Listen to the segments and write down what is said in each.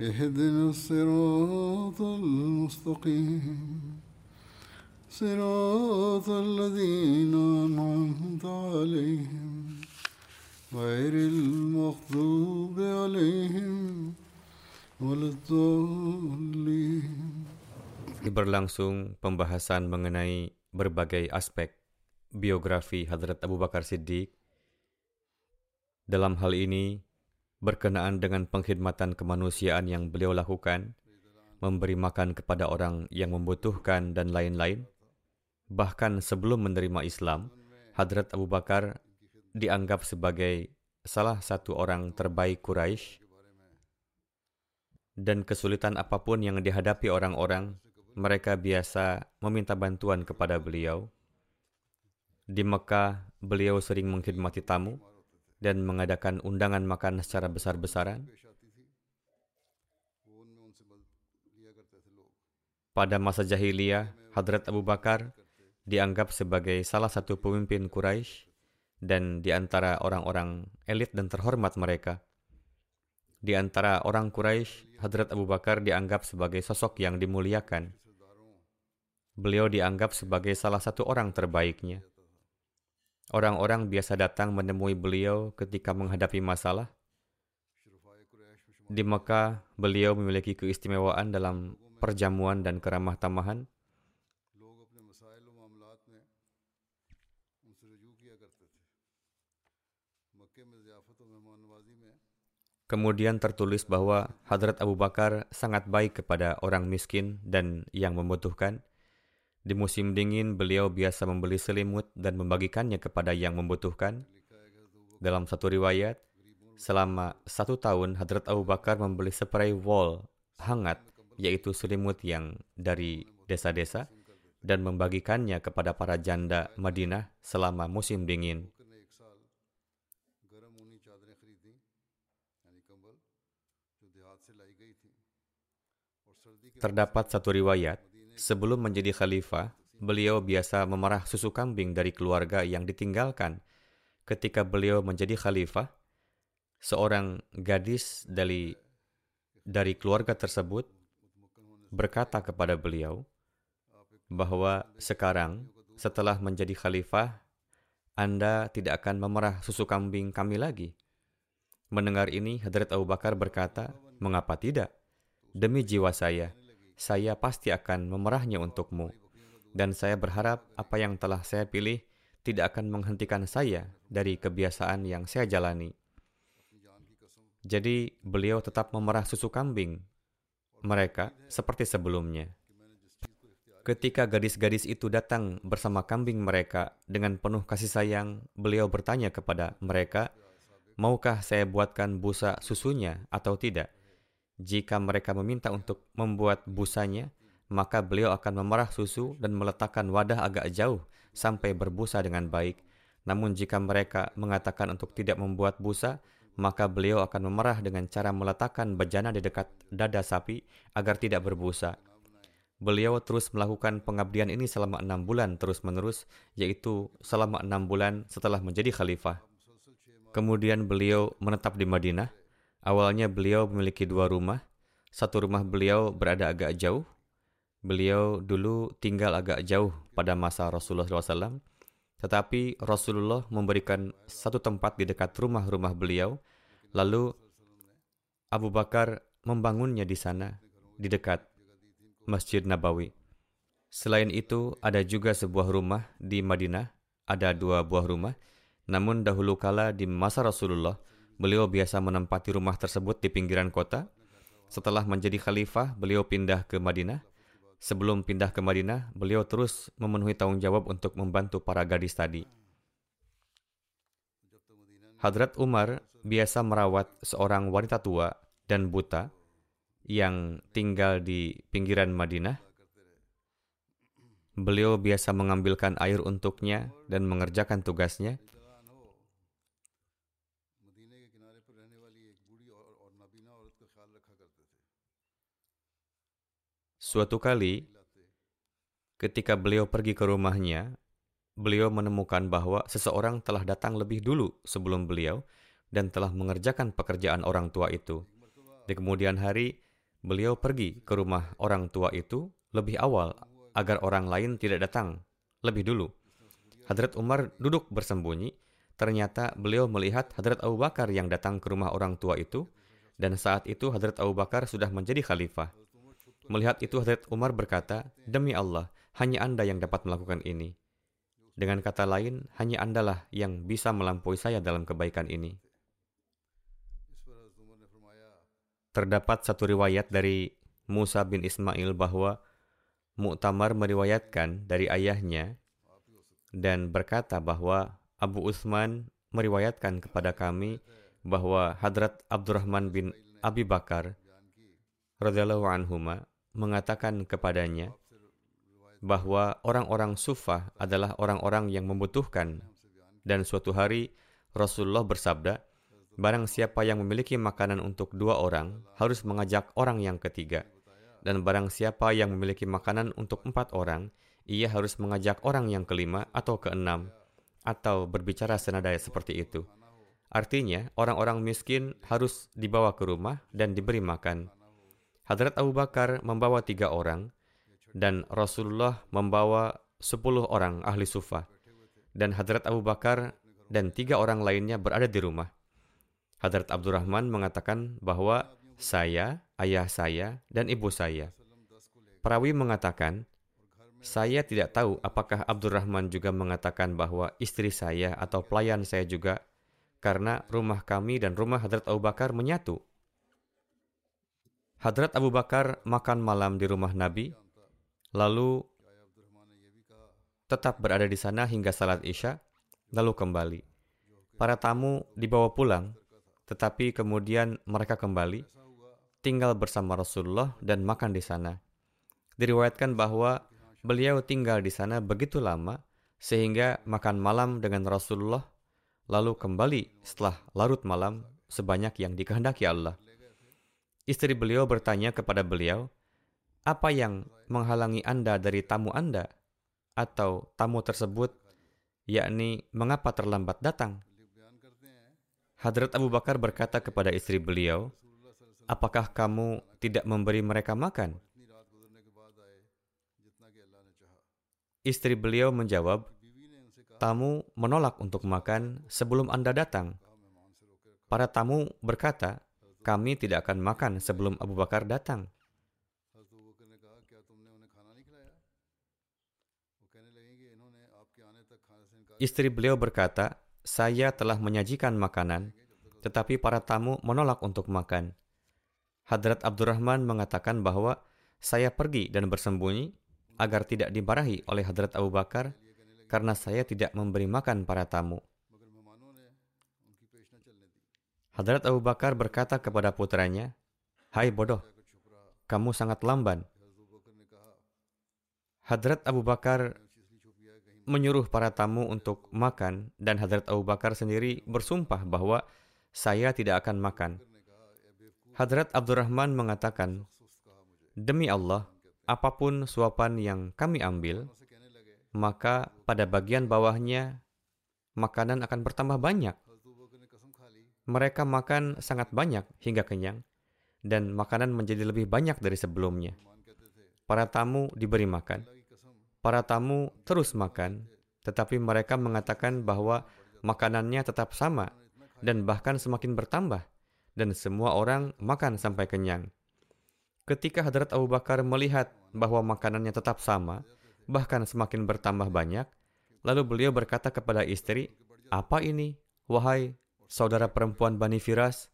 اهدنا الصراط المستقيم صراط الذين أنعمت عليهم غير المغضوب عليهم ولا الضالين berlangsung pembahasan mengenai berbagai aspek biografi Hadrat Abu Bakar Siddiq. Dalam hal ini, berkenaan dengan pengkhidmatan kemanusiaan yang beliau lakukan, memberi makan kepada orang yang membutuhkan dan lain-lain. Bahkan sebelum menerima Islam, Hadrat Abu Bakar dianggap sebagai salah satu orang terbaik Quraisy dan kesulitan apa pun yang dihadapi orang-orang mereka biasa meminta bantuan kepada beliau. Di Mekah, beliau sering mengkhidmati tamu dan mengadakan undangan makan secara besar-besaran. Pada masa jahiliyah, Hadrat Abu Bakar dianggap sebagai salah satu pemimpin Quraisy dan di antara orang-orang elit dan terhormat mereka. Di antara orang Quraisy, Hadrat Abu Bakar dianggap sebagai sosok yang dimuliakan beliau dianggap sebagai salah satu orang terbaiknya. Orang-orang biasa datang menemui beliau ketika menghadapi masalah. Di Mekah, beliau memiliki keistimewaan dalam perjamuan dan keramah tamahan. Kemudian tertulis bahwa Hadrat Abu Bakar sangat baik kepada orang miskin dan yang membutuhkan. Di musim dingin, beliau biasa membeli selimut dan membagikannya kepada yang membutuhkan. Dalam satu riwayat, selama satu tahun Hadrat Abu Bakar membeli spray wall hangat, yaitu selimut yang dari desa-desa, dan membagikannya kepada para janda Madinah selama musim dingin. Terdapat satu riwayat Sebelum menjadi khalifah, beliau biasa memerah susu kambing dari keluarga yang ditinggalkan. Ketika beliau menjadi khalifah, seorang gadis dari dari keluarga tersebut berkata kepada beliau bahwa sekarang setelah menjadi khalifah, Anda tidak akan memerah susu kambing kami lagi. Mendengar ini, Hadrat Abu Bakar berkata, "Mengapa tidak? Demi jiwa saya, saya pasti akan memerahnya untukmu. Dan saya berharap apa yang telah saya pilih tidak akan menghentikan saya dari kebiasaan yang saya jalani. Jadi beliau tetap memerah susu kambing mereka seperti sebelumnya. Ketika gadis-gadis itu datang bersama kambing mereka dengan penuh kasih sayang, beliau bertanya kepada mereka, "Maukah saya buatkan busa susunya atau tidak?" Jika mereka meminta untuk membuat busanya, maka beliau akan memerah susu dan meletakkan wadah agak jauh sampai berbusa dengan baik. Namun jika mereka mengatakan untuk tidak membuat busa, maka beliau akan memerah dengan cara meletakkan bejana di dekat dada sapi agar tidak berbusa. Beliau terus melakukan pengabdian ini selama enam bulan terus-menerus, yaitu selama enam bulan setelah menjadi khalifah. Kemudian beliau menetap di Madinah, Awalnya beliau memiliki dua rumah. Satu rumah beliau berada agak jauh. Beliau dulu tinggal agak jauh pada masa Rasulullah SAW. Tetapi Rasulullah memberikan satu tempat di dekat rumah-rumah beliau. Lalu Abu Bakar membangunnya di sana, di dekat Masjid Nabawi. Selain itu, ada juga sebuah rumah di Madinah, ada dua buah rumah. Namun dahulu kala di masa Rasulullah, beliau biasa menempati rumah tersebut di pinggiran kota. Setelah menjadi khalifah, beliau pindah ke Madinah. Sebelum pindah ke Madinah, beliau terus memenuhi tanggung jawab untuk membantu para gadis tadi. Hadrat Umar biasa merawat seorang wanita tua dan buta yang tinggal di pinggiran Madinah. Beliau biasa mengambilkan air untuknya dan mengerjakan tugasnya. Suatu kali, ketika beliau pergi ke rumahnya, beliau menemukan bahwa seseorang telah datang lebih dulu sebelum beliau dan telah mengerjakan pekerjaan orang tua itu. Di kemudian hari, beliau pergi ke rumah orang tua itu lebih awal agar orang lain tidak datang lebih dulu. Hadrat Umar duduk bersembunyi. Ternyata beliau melihat Hadrat Abu Bakar yang datang ke rumah orang tua itu, dan saat itu Hadrat Abu Bakar sudah menjadi khalifah. Melihat itu Hadrat Umar berkata, Demi Allah, hanya Anda yang dapat melakukan ini. Dengan kata lain, hanya Andalah yang bisa melampaui saya dalam kebaikan ini. Terdapat satu riwayat dari Musa bin Ismail bahwa Mu'tamar meriwayatkan dari ayahnya dan berkata bahwa Abu Utsman meriwayatkan kepada kami bahwa Hadrat Abdurrahman bin Abi Bakar radhiyallahu anhuma mengatakan kepadanya bahwa orang-orang sufah adalah orang-orang yang membutuhkan dan suatu hari Rasulullah bersabda, barang siapa yang memiliki makanan untuk dua orang harus mengajak orang yang ketiga. Dan barang siapa yang memiliki makanan untuk empat orang, ia harus mengajak orang yang kelima atau keenam, atau berbicara senada seperti itu. Artinya, orang-orang miskin harus dibawa ke rumah dan diberi makan. Hadrat Abu Bakar membawa tiga orang, dan Rasulullah membawa sepuluh orang ahli sufa. Dan Hadrat Abu Bakar dan tiga orang lainnya berada di rumah. Hadrat Abdurrahman mengatakan bahwa saya, ayah saya, dan ibu saya. Perawi mengatakan, saya tidak tahu apakah Abdurrahman juga mengatakan bahwa istri saya atau pelayan saya juga, karena rumah kami dan rumah Hadrat Abu Bakar menyatu. Hadrat Abu Bakar makan malam di rumah Nabi, lalu tetap berada di sana hingga salat Isya, lalu kembali. Para tamu dibawa pulang, tetapi kemudian mereka kembali, tinggal bersama Rasulullah dan makan di sana. Diriwayatkan bahwa beliau tinggal di sana begitu lama, sehingga makan malam dengan Rasulullah, lalu kembali setelah larut malam sebanyak yang dikehendaki Allah. Istri beliau bertanya kepada beliau, "Apa yang menghalangi Anda dari tamu Anda?" Atau tamu tersebut, yakni mengapa terlambat datang? Hadrat Abu Bakar berkata kepada istri beliau, "Apakah kamu tidak memberi mereka makan?" Istri beliau menjawab, "Tamu menolak untuk makan sebelum Anda datang." Para tamu berkata, kami tidak akan makan sebelum Abu Bakar datang. Istri beliau berkata, saya telah menyajikan makanan, tetapi para tamu menolak untuk makan. Hadrat Abdurrahman mengatakan bahwa saya pergi dan bersembunyi agar tidak dimarahi oleh Hadrat Abu Bakar karena saya tidak memberi makan para tamu. Hadrat Abu Bakar berkata kepada putranya, Hai bodoh, kamu sangat lamban. Hadrat Abu Bakar menyuruh para tamu untuk makan dan Hadrat Abu Bakar sendiri bersumpah bahwa saya tidak akan makan. Hadrat Abdurrahman mengatakan, Demi Allah, apa pun suapan yang kami ambil, maka pada bagian bawahnya makanan akan bertambah banyak. Mereka makan sangat banyak hingga kenyang, dan makanan menjadi lebih banyak dari sebelumnya. Para tamu diberi makan. Para tamu terus makan, tetapi mereka mengatakan bahwa makanannya tetap sama dan bahkan semakin bertambah, dan semua orang makan sampai kenyang. Ketika Hadrat Abu Bakar melihat bahwa makanannya tetap sama, bahkan semakin bertambah banyak, lalu beliau berkata kepada istri, "Apa ini, wahai saudara perempuan Bani Firas?"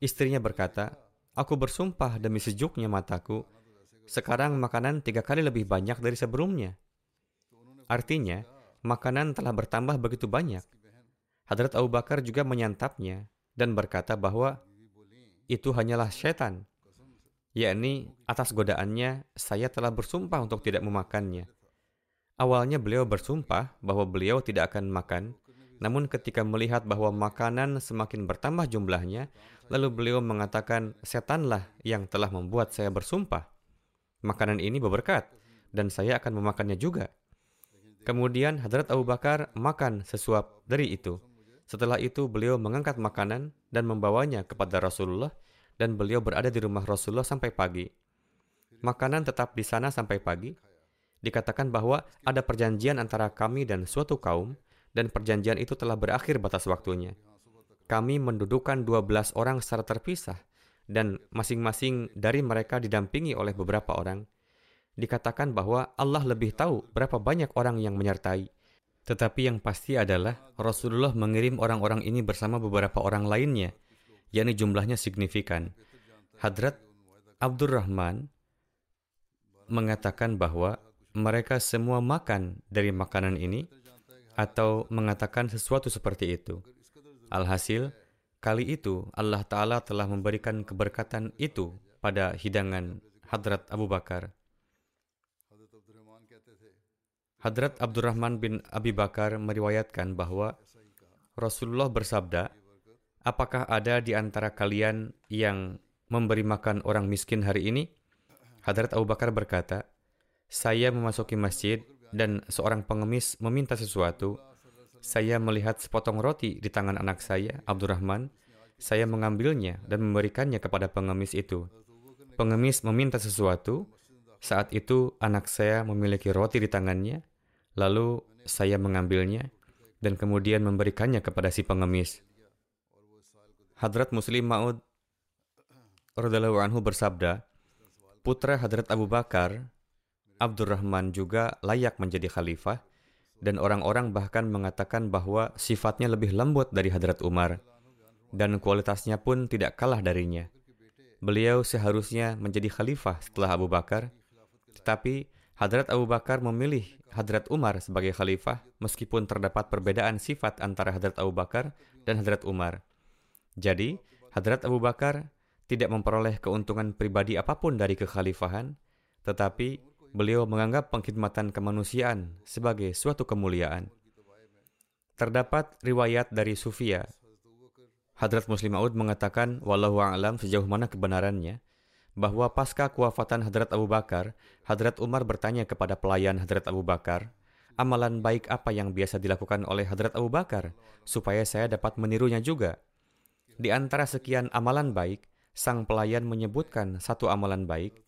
Istrinya berkata, "Aku bersumpah demi sejuknya mataku, sekarang makanan tiga kali lebih banyak dari sebelumnya." Artinya, makanan telah bertambah begitu banyak. Hadrat Abu Bakar juga menyantapnya dan berkata bahwa itu hanyalah setan yakni atas godaannya saya telah bersumpah untuk tidak memakannya. Awalnya beliau bersumpah bahwa beliau tidak akan makan, namun ketika melihat bahwa makanan semakin bertambah jumlahnya, lalu beliau mengatakan, setanlah yang telah membuat saya bersumpah. Makanan ini berberkat, dan saya akan memakannya juga. Kemudian Hadrat Abu Bakar makan sesuap dari itu. Setelah itu beliau mengangkat makanan dan membawanya kepada Rasulullah dan beliau berada di rumah Rasulullah sampai pagi. Makanan tetap di sana sampai pagi. Dikatakan bahwa ada perjanjian antara kami dan suatu kaum, dan perjanjian itu telah berakhir batas waktunya. Kami mendudukan 12 orang secara terpisah, dan masing-masing dari mereka didampingi oleh beberapa orang. Dikatakan bahwa Allah lebih tahu berapa banyak orang yang menyertai. Tetapi yang pasti adalah Rasulullah mengirim orang-orang ini bersama beberapa orang lainnya yakni jumlahnya signifikan. Hadrat Abdurrahman mengatakan bahwa mereka semua makan dari makanan ini atau mengatakan sesuatu seperti itu. Alhasil, kali itu Allah Ta'ala telah memberikan keberkatan itu pada hidangan Hadrat Abu Bakar. Hadrat Abdurrahman bin Abi Bakar meriwayatkan bahwa Rasulullah bersabda, Apakah ada di antara kalian yang memberi makan orang miskin hari ini? Hadrat Abu Bakar berkata, saya memasuki masjid dan seorang pengemis meminta sesuatu. Saya melihat sepotong roti di tangan anak saya, Abdurrahman. Saya mengambilnya dan memberikannya kepada pengemis itu. Pengemis meminta sesuatu. Saat itu anak saya memiliki roti di tangannya. Lalu saya mengambilnya dan kemudian memberikannya kepada si pengemis. Hadrat Muslim Ma'ud anhu bersabda, putra Hadrat Abu Bakar, Abdurrahman juga layak menjadi khalifah dan orang-orang bahkan mengatakan bahwa sifatnya lebih lembut dari Hadrat Umar dan kualitasnya pun tidak kalah darinya. Beliau seharusnya menjadi khalifah setelah Abu Bakar, tetapi Hadrat Abu Bakar memilih Hadrat Umar sebagai khalifah meskipun terdapat perbedaan sifat antara Hadrat Abu Bakar dan Hadrat Umar. Jadi, Hadrat Abu Bakar tidak memperoleh keuntungan pribadi apa pun dari kekhalifahan, tetapi beliau menganggap pengkhidmatan kemanusiaan sebagai suatu kemuliaan. Terdapat riwayat dari Sufia. Hadrat Muslim Maud mengatakan, wallahu a'lam sejauh mana kebenarannya, bahwa pasca kewafatan Hadrat Abu Bakar, Hadrat Umar bertanya kepada pelayan Hadrat Abu Bakar, amalan baik apa yang biasa dilakukan oleh Hadrat Abu Bakar, supaya saya dapat menirunya juga. Di antara sekian amalan baik, sang pelayan menyebutkan satu amalan baik.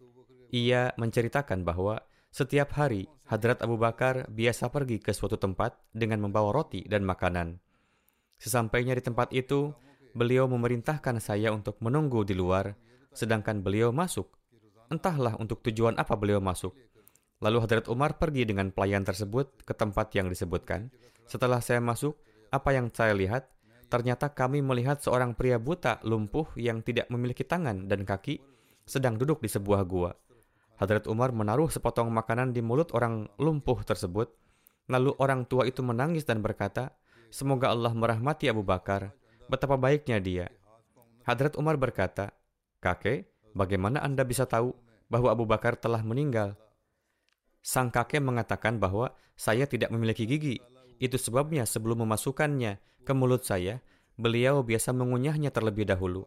Ia menceritakan bahwa setiap hari Hadrat Abu Bakar biasa pergi ke suatu tempat dengan membawa roti dan makanan. Sesampainya di tempat itu, beliau memerintahkan saya untuk menunggu di luar, sedangkan beliau masuk. Entahlah untuk tujuan apa beliau masuk. Lalu Hadrat Umar pergi dengan pelayan tersebut ke tempat yang disebutkan. Setelah saya masuk, apa yang saya lihat Ternyata kami melihat seorang pria buta lumpuh yang tidak memiliki tangan dan kaki sedang duduk di sebuah gua. Hadrat Umar menaruh sepotong makanan di mulut orang lumpuh tersebut. Lalu orang tua itu menangis dan berkata, Semoga Allah merahmati Abu Bakar. Betapa baiknya dia. Hadrat Umar berkata, Kakek, bagaimana Anda bisa tahu bahwa Abu Bakar telah meninggal? Sang kakek mengatakan bahwa saya tidak memiliki gigi. Itu sebabnya sebelum memasukkannya ke mulut saya, beliau biasa mengunyahnya terlebih dahulu.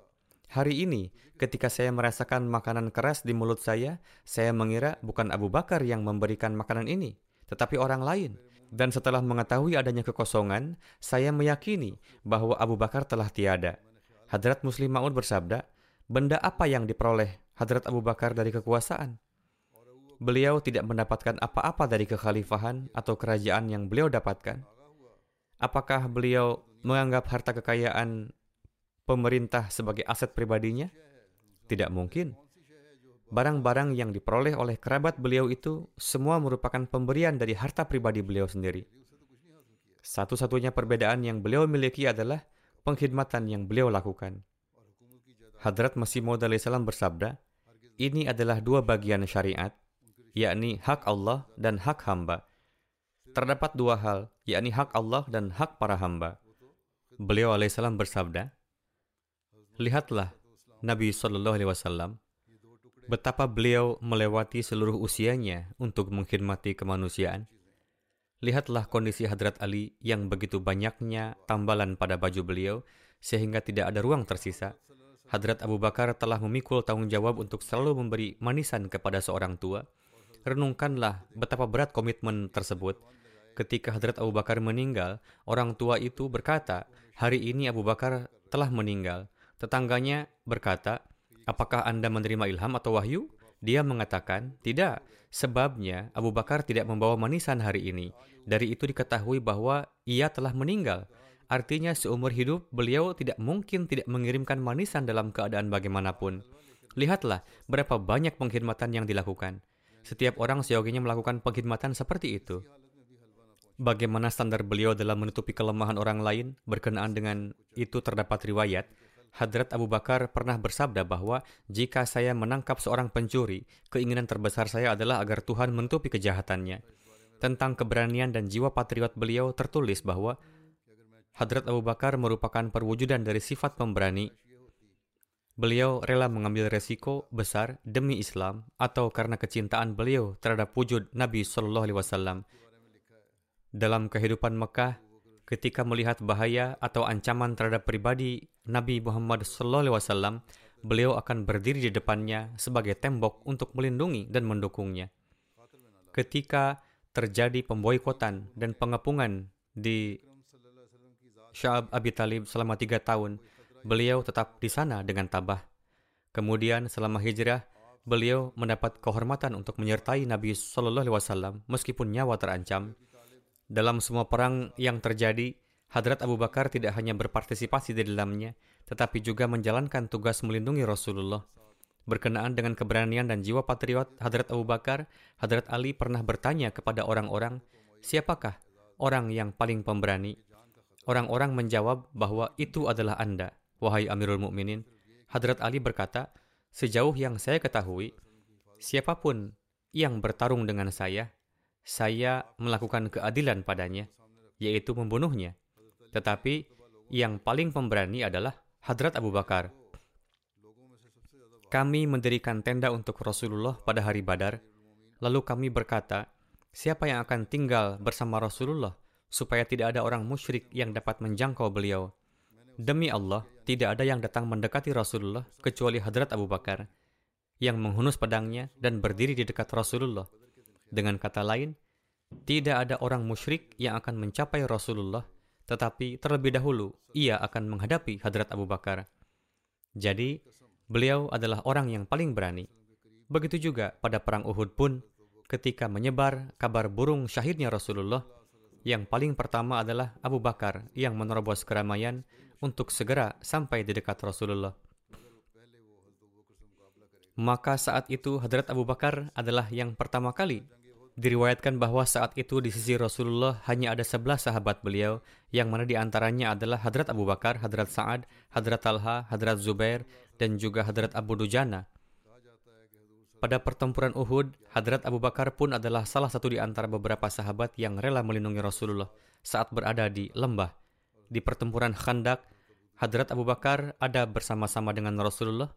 Hari ini, ketika saya merasakan makanan keras di mulut saya, saya mengira bukan Abu Bakar yang memberikan makanan ini, tetapi orang lain. Dan setelah mengetahui adanya kekosongan, saya meyakini bahwa Abu Bakar telah tiada. Hadrat Muslim Ma'ud bersabda, benda apa yang diperoleh Hadrat Abu Bakar dari kekuasaan? Beliau tidak mendapatkan apa-apa dari kekhalifahan atau kerajaan yang beliau dapatkan. Apakah beliau menganggap harta kekayaan pemerintah sebagai aset pribadinya? Tidak mungkin. barang-barang yang diperoleh oleh kerabat beliau itu semua merupakan pemberian dari harta pribadi beliau sendiri. Satu-satunya perbedaan yang beliau miliki adalah pengkhidmatan yang beliau lakukan. Hadrat Masih Maud salam bersabda, ini adalah dua bagian syariat, yakni hak Allah dan hak hamba. Terdapat dua hal, yakni hak Allah dan hak para hamba. Beliau alaihissalam bersabda, Lihatlah Nabi Shallallahu Alaihi Wasallam betapa beliau melewati seluruh usianya untuk mengkhidmati kemanusiaan. Lihatlah kondisi Hadrat Ali yang begitu banyaknya tambalan pada baju beliau sehingga tidak ada ruang tersisa. Hadrat Abu Bakar telah memikul tanggung jawab untuk selalu memberi manisan kepada seorang tua. Renungkanlah betapa berat komitmen tersebut. Ketika Hadrat Abu Bakar meninggal, orang tua itu berkata, hari ini Abu Bakar telah meninggal. Tetangganya berkata, apakah Anda menerima ilham atau wahyu? Dia mengatakan, tidak. Sebabnya Abu Bakar tidak membawa manisan hari ini. Dari itu diketahui bahwa ia telah meninggal. Artinya seumur hidup beliau tidak mungkin tidak mengirimkan manisan dalam keadaan bagaimanapun. Lihatlah berapa banyak pengkhidmatan yang dilakukan. Setiap orang seyoginya melakukan pengkhidmatan seperti itu. Bagaimana standar beliau dalam menutupi kelemahan orang lain berkenaan dengan itu terdapat riwayat. Hadrat Abu Bakar pernah bersabda bahwa jika saya menangkap seorang pencuri, keinginan terbesar saya adalah agar Tuhan menutupi kejahatannya. Tentang keberanian dan jiwa patriot beliau tertulis bahwa Hadrat Abu Bakar merupakan perwujudan dari sifat pemberani. Beliau rela mengambil resiko besar demi Islam atau karena kecintaan beliau terhadap wujud Nabi Shallallahu Alaihi Wasallam. Dalam kehidupan Mekah, ketika melihat bahaya atau ancaman terhadap pribadi Nabi Muhammad Wasallam, beliau akan berdiri di depannya sebagai tembok untuk melindungi dan mendukungnya. Ketika terjadi pemboikotan dan pengepungan di Sya'ab Abi Talib selama tiga tahun, beliau tetap di sana dengan tabah. Kemudian selama hijrah, beliau mendapat kehormatan untuk menyertai Nabi Shallallahu Alaihi Wasallam meskipun nyawa terancam. Dalam semua perang yang terjadi, Hadrat Abu Bakar tidak hanya berpartisipasi di dalamnya, tetapi juga menjalankan tugas melindungi Rasulullah. Berkenaan dengan keberanian dan jiwa patriot Hadrat Abu Bakar, Hadrat Ali pernah bertanya kepada orang-orang, siapakah orang yang paling pemberani? Orang-orang menjawab bahwa itu adalah Anda, wahai Amirul Mukminin. Hadrat Ali berkata, sejauh yang saya ketahui, siapa pun yang bertarung dengan saya, saya melakukan keadilan padanya, yaitu membunuhnya. Tetapi yang paling pemberani adalah Hadrat Abu Bakar. Kami mendirikan tenda untuk Rasulullah pada hari Badar, lalu kami berkata, siapa yang akan tinggal bersama Rasulullah supaya tidak ada orang musyrik yang dapat menjangkau beliau. Demi Allah, tidak ada yang datang mendekati Rasulullah kecuali Hadrat Abu Bakar, yang menghunus pedangnya dan berdiri di dekat Rasulullah. Dengan kata lain, tidak ada orang musyrik yang akan mencapai Rasulullah, tetapi terlebih dahulu ia akan menghadapi Hadrat Abu Bakar. Jadi, beliau adalah orang yang paling berani. Begitu juga pada perang Uhud pun, ketika menyebar kabar burung syahidnya Rasulullah, yang paling pertama adalah Abu Bakar yang menerobos keramaian untuk segera sampai di dekat Rasulullah. Maka saat itu Hadrat Abu Bakar adalah yang pertama kali. Diriwayatkan bahwa saat itu di sisi Rasulullah hanya ada sebelas sahabat beliau, yang mana di antaranya adalah Hadrat Abu Bakar, Hadrat Sa'ad, Hadrat Talha, Hadrat Zubair, dan juga Hadrat Abu Dujana. Pada pertempuran Uhud, Hadrat Abu Bakar pun adalah salah satu di antara beberapa sahabat yang rela melindungi Rasulullah saat berada di lembah. Di pertempuran Khandak, Hadrat Abu Bakar ada bersama-sama dengan Rasulullah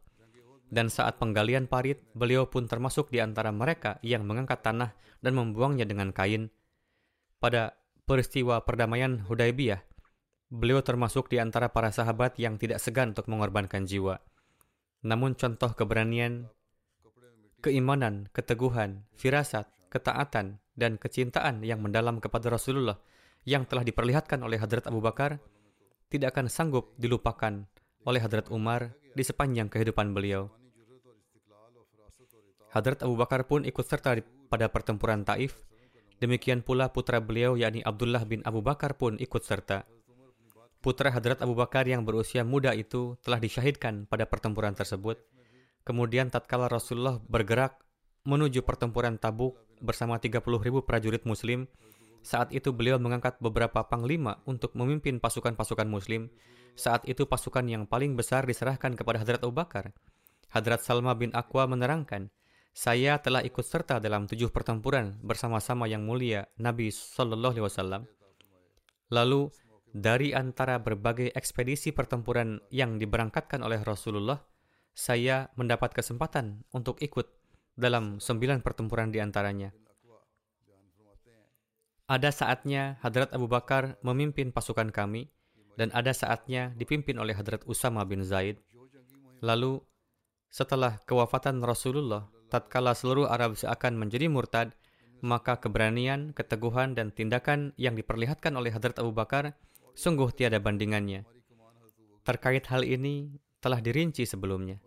dan saat penggalian parit, beliau pun termasuk di antara mereka yang mengangkat tanah dan membuangnya dengan kain. Pada peristiwa perdamaian Hudaybiyah, beliau termasuk di antara para sahabat yang tidak segan untuk mengorbankan jiwa. Namun contoh keberanian keimanan, keteguhan, firasat, ketaatan, dan kecintaan yang mendalam kepada Rasulullah yang telah diperlihatkan oleh Hadrat Abu Bakar tidak akan sanggup dilupakan oleh Hadrat Umar di sepanjang kehidupan beliau. Hadrat Abu Bakar pun ikut serta pada pertempuran Taif. Demikian pula putra beliau yakni Abdullah bin Abu Bakar pun ikut serta. Putra Hadrat Abu Bakar yang berusia muda itu telah disyahidkan pada pertempuran tersebut Kemudian tatkala Rasulullah bergerak menuju pertempuran Tabuk bersama 30 ribu prajurit muslim, saat itu beliau mengangkat beberapa panglima untuk memimpin pasukan-pasukan muslim. Saat itu pasukan yang paling besar diserahkan kepada Hadrat Abu Bakar. Hadrat Salma bin Aqwa menerangkan, saya telah ikut serta dalam tujuh pertempuran bersama-sama yang mulia Nabi Shallallahu Alaihi Wasallam. Lalu dari antara berbagai ekspedisi pertempuran yang diberangkatkan oleh Rasulullah, saya mendapat kesempatan untuk ikut dalam sembilan pertempuran di antaranya. Ada saatnya Hadrat Abu Bakar memimpin pasukan kami, dan ada saatnya dipimpin oleh Hadrat Usama bin Zaid. Lalu, setelah kewafatan Rasulullah, tatkala seluruh Arab seakan menjadi murtad, maka keberanian, keteguhan, dan tindakan yang diperlihatkan oleh Hadrat Abu Bakar sungguh tiada bandingannya. Terkait hal ini telah dirinci sebelumnya.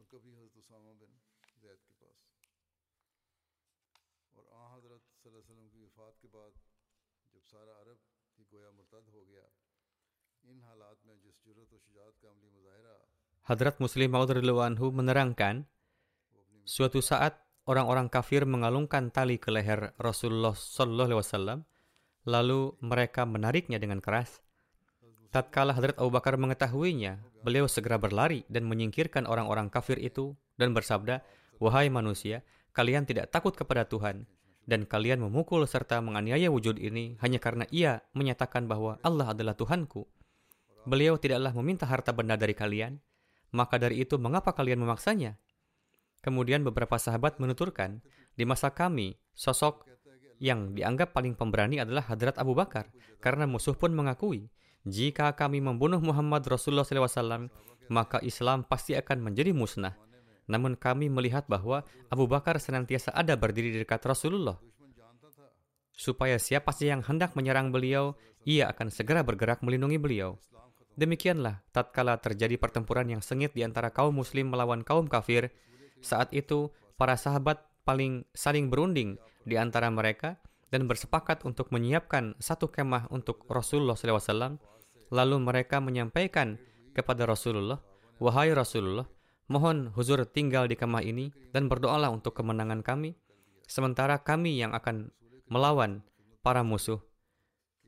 Hadrat Muslim Maud menerangkan, suatu saat orang-orang kafir mengalungkan tali ke leher Rasulullah Sallallahu Alaihi Wasallam, lalu mereka menariknya dengan keras. Tatkala Hadrat Abu Bakar mengetahuinya, beliau segera berlari dan menyingkirkan orang-orang kafir itu dan bersabda, Wahai manusia, kalian tidak takut kepada Tuhan, dan kalian memukul serta menganiaya wujud ini hanya karena ia menyatakan bahwa Allah adalah Tuhanku. Beliau tidaklah meminta harta benda dari kalian, maka dari itu mengapa kalian memaksanya? Kemudian beberapa sahabat menuturkan, di masa kami, sosok yang dianggap paling pemberani adalah Hadrat Abu Bakar, karena musuh pun mengakui, jika kami membunuh Muhammad Rasulullah SAW, maka Islam pasti akan menjadi musnah. Namun kami melihat bahwa Abu Bakar senantiasa ada berdiri di dekat Rasulullah. Supaya siapa saja yang hendak menyerang beliau, ia akan segera bergerak melindungi beliau. Demikianlah tatkala terjadi pertempuran yang sengit di antara kaum muslim melawan kaum kafir, saat itu para sahabat paling saling berunding di antara mereka dan bersepakat untuk menyiapkan satu kemah untuk Rasulullah SAW. Lalu mereka menyampaikan kepada Rasulullah, Wahai Rasulullah, mohon huzur tinggal di kemah ini dan berdoalah untuk kemenangan kami, sementara kami yang akan melawan para musuh.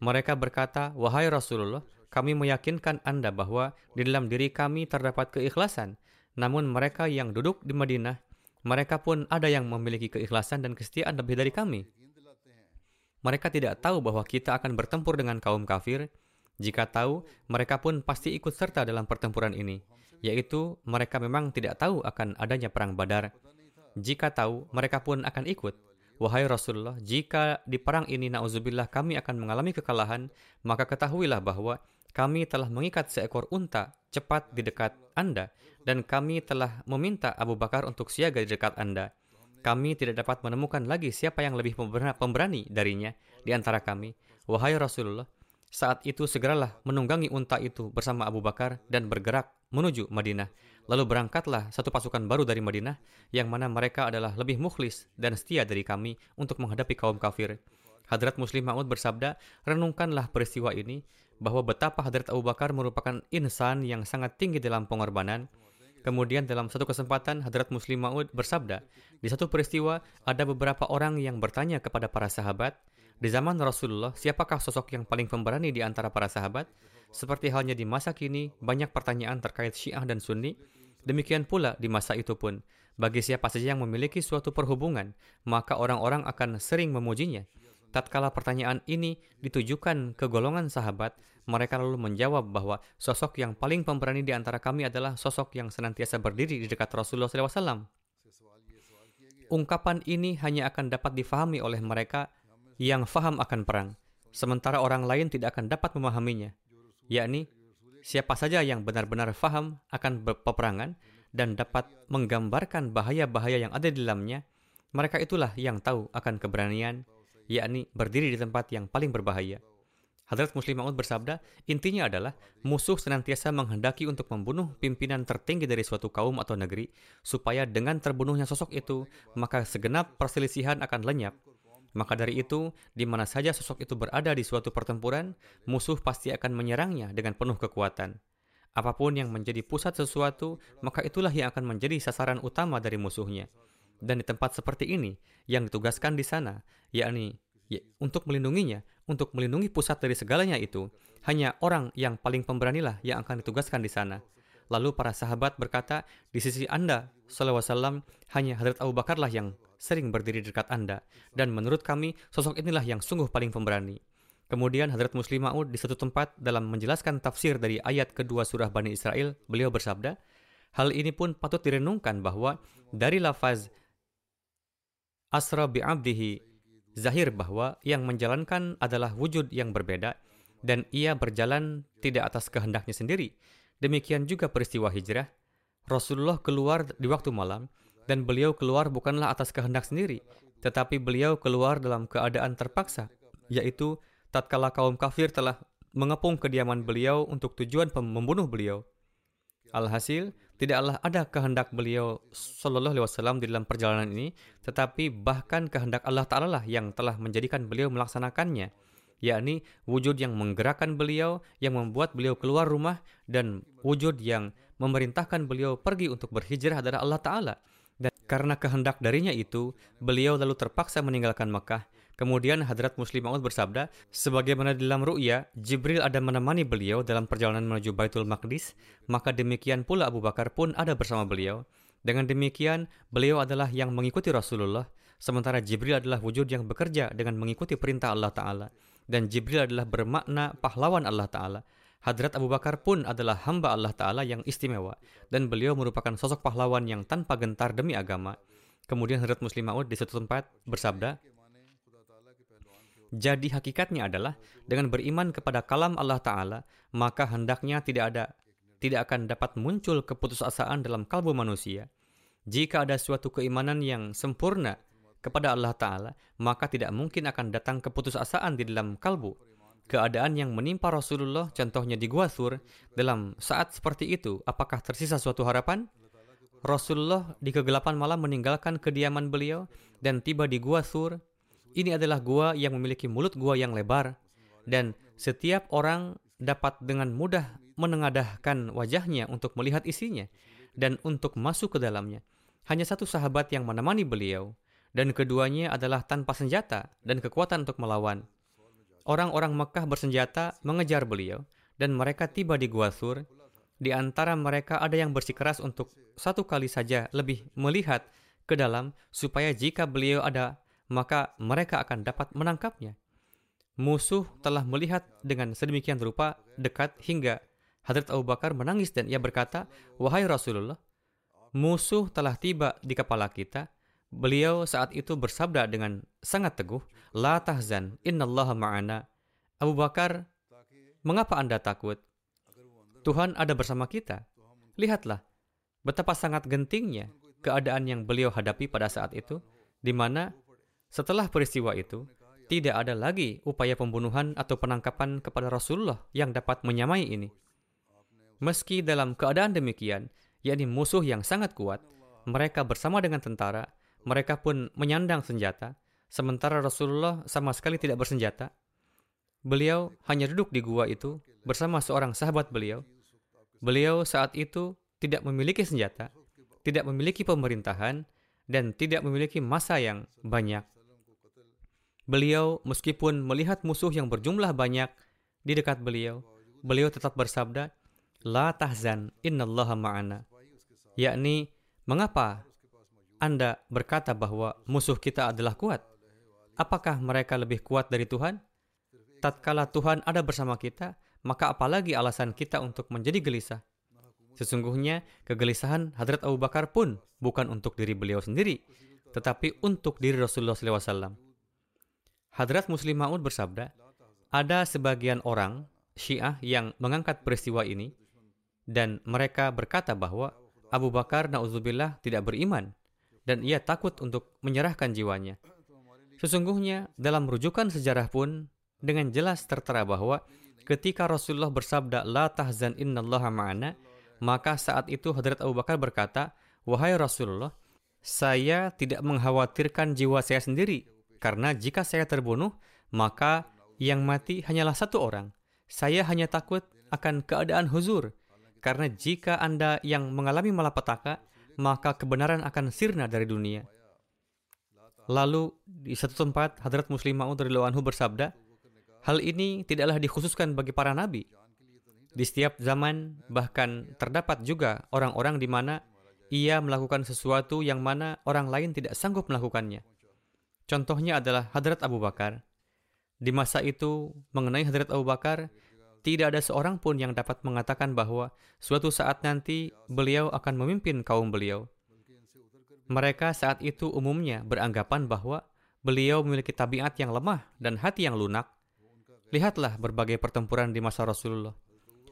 Mereka berkata, Wahai Rasulullah, kami meyakinkan Anda bahwa di dalam diri kami terdapat keikhlasan. Namun mereka yang duduk di Madinah, mereka pun ada yang memiliki keikhlasan dan kesetiaan lebih dari kami. Mereka tidak tahu bahwa kita akan bertempur dengan kaum kafir. Jika tahu, mereka pun pasti ikut serta dalam pertempuran ini, yaitu mereka memang tidak tahu akan adanya perang Badar. Jika tahu, mereka pun akan ikut. Wahai Rasulullah, jika di perang ini na'udzubillah kami akan mengalami kekalahan, maka ketahuilah bahwa kami telah mengikat seekor unta cepat di dekat Anda, dan kami telah meminta Abu Bakar untuk siaga di dekat Anda. Kami tidak dapat menemukan lagi siapa yang lebih pemberani darinya di antara kami. Wahai Rasulullah, saat itu segeralah menunggangi unta itu bersama Abu Bakar dan bergerak menuju Madinah. Lalu berangkatlah satu pasukan baru dari Madinah, yang mana mereka adalah lebih mukhlis dan setia dari kami untuk menghadapi kaum kafir. Hadrat Muslim Ma'ud bersabda, renungkanlah peristiwa ini, bahwa betapa Hadrat Abu Bakar merupakan insan yang sangat tinggi dalam pengorbanan. Kemudian dalam satu kesempatan Hadrat Muslim Ma'ud bersabda, di satu peristiwa ada beberapa orang yang bertanya kepada para sahabat, di zaman Rasulullah, siapakah sosok yang paling pemberani di antara para sahabat? Seperti halnya di masa kini, banyak pertanyaan terkait Syiah dan Sunni. Demikian pula di masa itu pun, bagi siapa saja yang memiliki suatu perhubungan, maka orang-orang akan sering memujinya. Tatkala pertanyaan ini ditujukan ke golongan sahabat, mereka lalu menjawab bahwa sosok yang paling pemberani di antara kami adalah sosok yang senantiasa berdiri di dekat Rasulullah SAW. Ungkapan ini hanya akan dapat difahami oleh mereka yang faham akan perang, sementara orang lain tidak akan dapat memahaminya, yakni siapa saja yang benar-benar faham akan peperangan dan dapat menggambarkan bahaya-bahaya yang ada di dalamnya, mereka itulah yang tahu akan keberanian, yakni berdiri di tempat yang paling berbahaya. Hadrat Muslim Maud bersabda, intinya adalah musuh senantiasa menghendaki untuk membunuh pimpinan tertinggi dari suatu kaum atau negeri, supaya dengan terbunuhnya sosok itu, maka segenap perselisihan akan lenyap. Maka dari itu, di mana saja sosok itu berada di suatu pertempuran, musuh pasti akan menyerangnya dengan penuh kekuatan. Apa pun yang menjadi pusat sesuatu, maka itulah yang akan menjadi sasaran utama dari musuhnya. Dan di tempat seperti ini, yang ditugaskan di sana, yakni ya, untuk melindunginya, untuk melindungi pusat dari segalanya itu, hanya orang yang paling pemberanilah yang akan ditugaskan di sana. Lalu para sahabat berkata, di sisi Anda, SAW, hanya Hadrat Abu Bakarlah yang sering berdiri di dekat Anda. Dan menurut kami, sosok inilah yang sungguh paling pemberani. Kemudian Hadrat Muslim Ma'ud di satu tempat dalam menjelaskan tafsir dari ayat kedua surah Bani Israel, beliau bersabda, Hal ini pun patut direnungkan bahwa dari lafaz asra bi'abdihi zahir bahwa yang menjalankan adalah wujud yang berbeda dan ia berjalan tidak atas kehendaknya sendiri. Demikian juga peristiwa hijrah. Rasulullah keluar di waktu malam dan beliau keluar bukanlah atas kehendak sendiri, tetapi beliau keluar dalam keadaan terpaksa, yaitu tatkala kaum kafir telah mengepung kediaman beliau untuk tujuan membunuh beliau. Alhasil, tidaklah ada kehendak beliau Shallallahu Alaihi Wasallam di dalam perjalanan ini, tetapi bahkan kehendak Allah Taala lah yang telah menjadikan beliau melaksanakannya, yakni wujud yang menggerakkan beliau, yang membuat beliau keluar rumah, dan wujud yang memerintahkan beliau pergi untuk berhijrah adalah Allah Taala. Dan karena kehendak darinya itu, beliau lalu terpaksa meninggalkan Mekah Kemudian Hadrat Muslim Maud bersabda, sebagaimana dalam ru'ya, Jibril ada menemani beliau dalam perjalanan menuju Baitul Maqdis, maka demikian pula Abu Bakar pun ada bersama beliau. Dengan demikian, beliau adalah yang mengikuti Rasulullah, sementara Jibril adalah wujud yang bekerja dengan mengikuti perintah Allah Ta'ala. Dan Jibril adalah bermakna pahlawan Allah Ta'ala. Hadrat Abu Bakar pun adalah hamba Allah Ta'ala yang istimewa, dan beliau merupakan sosok pahlawan yang tanpa gentar demi agama. Kemudian Hadrat Muslim Maud di satu tempat bersabda, jadi hakikatnya adalah dengan beriman kepada kalam Allah Ta'ala, maka hendaknya tidak ada tidak akan dapat muncul keputusasaan dalam kalbu manusia. Jika ada suatu keimanan yang sempurna kepada Allah Ta'ala, maka tidak mungkin akan datang keputusasaan di dalam kalbu. Keadaan yang menimpa Rasulullah, contohnya di Gua Sur, dalam saat seperti itu, apakah tersisa suatu harapan? Rasulullah di kegelapan malam meninggalkan kediaman beliau dan tiba di Gua Sur ini adalah gua yang memiliki mulut gua yang lebar dan setiap orang dapat dengan mudah menengadahkan wajahnya untuk melihat isinya dan untuk masuk ke dalamnya. Hanya satu sahabat yang menemani beliau dan keduanya adalah tanpa senjata dan kekuatan untuk melawan. Orang-orang Mekah bersenjata mengejar beliau dan mereka tiba di Gua Sur. Di antara mereka ada yang bersikeras untuk satu kali saja lebih melihat ke dalam supaya jika beliau ada maka mereka akan dapat menangkapnya. Musuh telah melihat dengan sedemikian rupa dekat hingga Hadrat Abu Bakar menangis dan ia berkata, Wahai Rasulullah, musuh telah tiba di kepala kita. Beliau saat itu bersabda dengan sangat teguh, La tahzan, innallaha ma'ana. Abu Bakar, mengapa anda takut? Tuhan ada bersama kita. Lihatlah, betapa sangat gentingnya keadaan yang beliau hadapi pada saat itu, di mana setelah peristiwa itu, tidak ada lagi upaya pembunuhan atau penangkapan kepada Rasulullah yang dapat menyamai ini. Meski dalam keadaan demikian, yakni musuh yang sangat kuat, mereka bersama dengan tentara, mereka pun menyandang senjata, sementara Rasulullah sama sekali tidak bersenjata. Beliau hanya duduk di gua itu bersama seorang sahabat beliau. Beliau saat itu tidak memiliki senjata, tidak memiliki pemerintahan, dan tidak memiliki masa yang banyak. Beliau meskipun melihat musuh yang berjumlah banyak di dekat beliau, beliau tetap bersabda, La tahzan, innallaha ma'ana. Yakni, mengapa Anda berkata bahwa musuh kita adalah kuat? Apakah mereka lebih kuat dari Tuhan? Tatkala Tuhan ada bersama kita, maka apalagi alasan kita untuk menjadi gelisah? Sesungguhnya, kegelisahan Hadrat Abu Bakar pun bukan untuk diri beliau sendiri, tetapi untuk diri Rasulullah SAW. Hadrat Muslim Ma'ud bersabda, ada sebagian orang Syiah yang mengangkat peristiwa ini dan mereka berkata bahwa Abu Bakar na'udzubillah tidak beriman dan ia takut untuk menyerahkan jiwanya. Sesungguhnya dalam rujukan sejarah pun dengan jelas tertera bahwa ketika Rasulullah bersabda la tahzan innallaha ma'ana maka saat itu Hadrat Abu Bakar berkata, "Wahai Rasulullah, saya tidak mengkhawatirkan jiwa saya sendiri karena jika saya terbunuh, maka yang mati hanyalah satu orang. Saya hanya takut akan keadaan huzur. Karena jika Anda yang mengalami malapetaka, maka kebenaran akan sirna dari dunia. Lalu di satu tempat Hadrat Muslim Ma'ud anhu bersabda, hal ini tidaklah dikhususkan bagi para nabi. Di setiap zaman bahkan terdapat juga orang-orang di mana ia melakukan sesuatu yang mana orang lain tidak sanggup melakukannya. Contohnya adalah Hadrat Abu Bakar. Di masa itu, mengenai Hadrat Abu Bakar, tidak ada seorang pun yang dapat mengatakan bahwa suatu saat nanti beliau akan memimpin kaum beliau. Mereka saat itu umumnya beranggapan bahwa beliau memiliki tabiat yang lemah dan hati yang lunak. Lihatlah berbagai pertempuran di masa Rasulullah.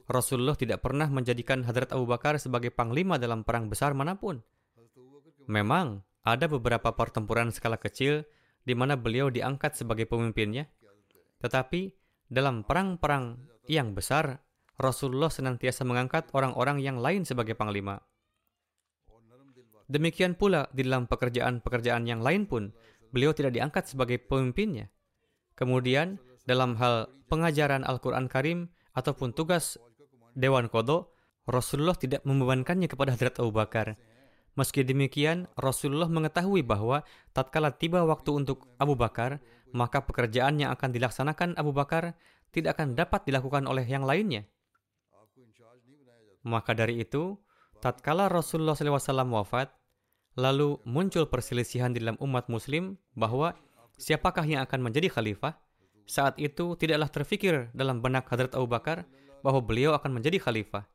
Rasulullah tidak pernah menjadikan Hadrat Abu Bakar sebagai panglima dalam perang besar mana pun. Memang, ada beberapa pertempuran skala kecil di mana beliau diangkat sebagai pemimpinnya. Tetapi, dalam perang-perang yang besar, Rasulullah senantiasa mengangkat orang-orang yang lain sebagai panglima. Demikian pula di dalam pekerjaan-pekerjaan yang lain pun, beliau tidak diangkat sebagai pemimpinnya. Kemudian, dalam hal pengajaran Al-Quran Karim ataupun tugas Dewan Kodo, Rasulullah tidak membebankannya kepada Hadrat Abu Bakar. Meski demikian, Rasulullah mengetahui bahwa tatkala tiba waktu untuk Abu Bakar, maka pekerjaan yang akan dilaksanakan Abu Bakar tidak akan dapat dilakukan oleh yang lainnya. Maka dari itu, tatkala Rasulullah SAW wafat, Lalu muncul perselisihan di dalam umat muslim bahwa siapakah yang akan menjadi khalifah. Saat itu tidaklah terfikir dalam benak Hadrat Abu Bakar bahwa beliau akan menjadi khalifah.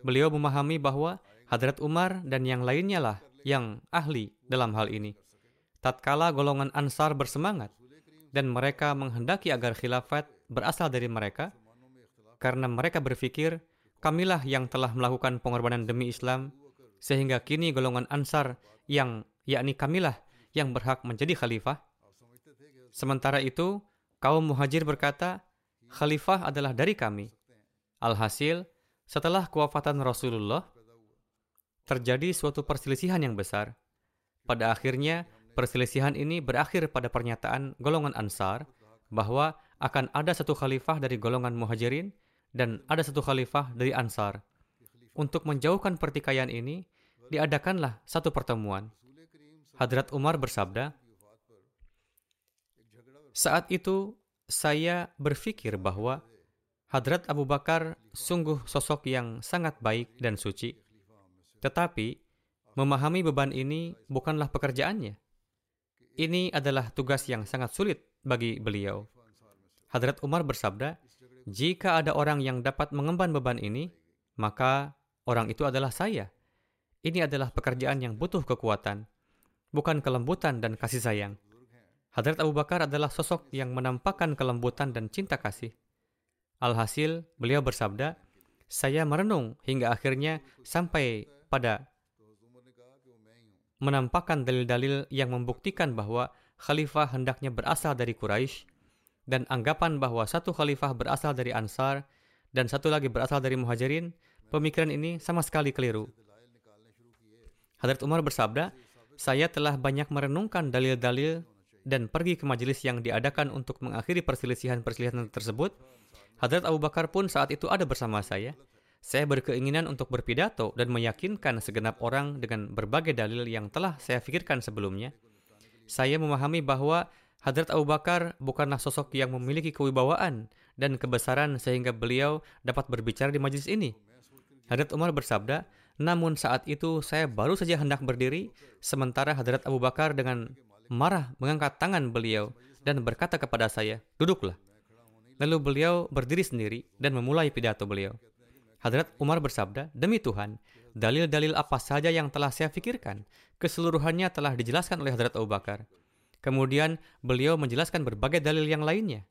Beliau memahami bahwa Hadrat Umar dan yang lainnya lah yang ahli dalam hal ini. Tatkala golongan Ansar bersemangat dan mereka menghendaki agar khilafat berasal dari mereka, karena mereka berpikir, kamilah yang telah melakukan pengorbanan demi Islam, sehingga kini golongan Ansar yang yakni kamilah yang berhak menjadi khalifah. Sementara itu, kaum muhajir berkata, khalifah adalah dari kami. Alhasil, setelah kewafatan Rasulullah, terjadi suatu perselisihan yang besar. Pada akhirnya, perselisihan ini berakhir pada pernyataan golongan Ansar bahwa akan ada satu khalifah dari golongan muhajirin dan ada satu khalifah dari Ansar. Untuk menjauhkan pertikaian ini, diadakanlah satu pertemuan. Hadrat Umar bersabda, saat itu saya berpikir bahwa Hadrat Abu Bakar sungguh sosok yang sangat baik dan suci. Tetapi, memahami beban ini bukanlah pekerjaannya. Ini adalah tugas yang sangat sulit bagi beliau. Hadrat Umar bersabda, jika ada orang yang dapat mengemban beban ini, maka orang itu adalah saya. Ini adalah pekerjaan yang butuh kekuatan, bukan kelembutan dan kasih sayang. Hadrat Abu Bakar adalah sosok yang menampakkan kelembutan dan cinta kasih. Alhasil, beliau bersabda, saya merenung hingga akhirnya sampai pada menampakkan dalil-dalil yang membuktikan bahwa khalifah hendaknya berasal dari Quraisy dan anggapan bahwa satu khalifah berasal dari Ansar dan satu lagi berasal dari Muhajirin, pemikiran ini sama sekali keliru. Hadrat Umar bersabda, saya telah banyak merenungkan dalil-dalil dan pergi ke majelis yang diadakan untuk mengakhiri perselisihan-perselisihan tersebut. Hadrat Abu Bakar pun saat itu ada bersama saya. Saya berkeinginan untuk berpidato dan meyakinkan segenap orang dengan berbagai dalil yang telah saya pikirkan sebelumnya. Saya memahami bahwa Hadrat Abu Bakar bukanlah sosok yang memiliki kewibawaan dan kebesaran sehingga beliau dapat berbicara di majelis ini. Hadrat Umar bersabda, namun saat itu saya baru saja hendak berdiri, sementara Hadrat Abu Bakar dengan marah mengangkat tangan beliau dan berkata kepada saya, duduklah. Lalu beliau berdiri sendiri dan memulai pidato beliau. Hadrat Umar bersabda, demi Tuhan, dalil-dalil apa saja yang telah saya pikirkan, keseluruhannya telah dijelaskan oleh Hadrat Abu Bakar. Kemudian beliau menjelaskan berbagai dalil yang lainnya.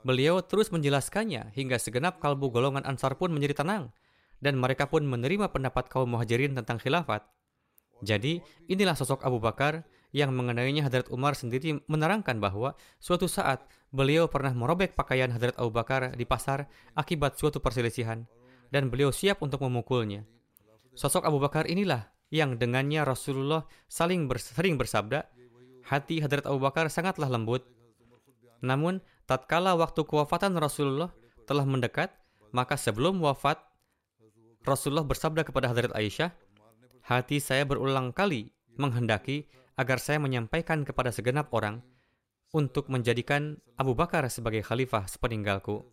Beliau terus menjelaskannya hingga segenap kalbu golongan Ansar pun menjadi tenang dan mereka pun menerima pendapat kaum muhajirin tentang khilafat. Jadi, inilah sosok Abu Bakar yang mengenainya Hadrat Umar sendiri menerangkan bahwa suatu saat beliau pernah merobek pakaian Hadrat Abu Bakar di pasar akibat suatu perselisihan dan beliau siap untuk memukulnya. Sosok Abu Bakar inilah yang dengannya Rasulullah saling bers sering bersabda, hati Hadrat Abu Bakar sangatlah lembut. Namun, tatkala waktu kewafatan Rasulullah telah mendekat, maka sebelum wafat, Rasulullah bersabda kepada Hadrat Aisyah, hati saya berulang kali menghendaki agar saya menyampaikan kepada segenap orang untuk menjadikan Abu Bakar sebagai khalifah sepeninggalku.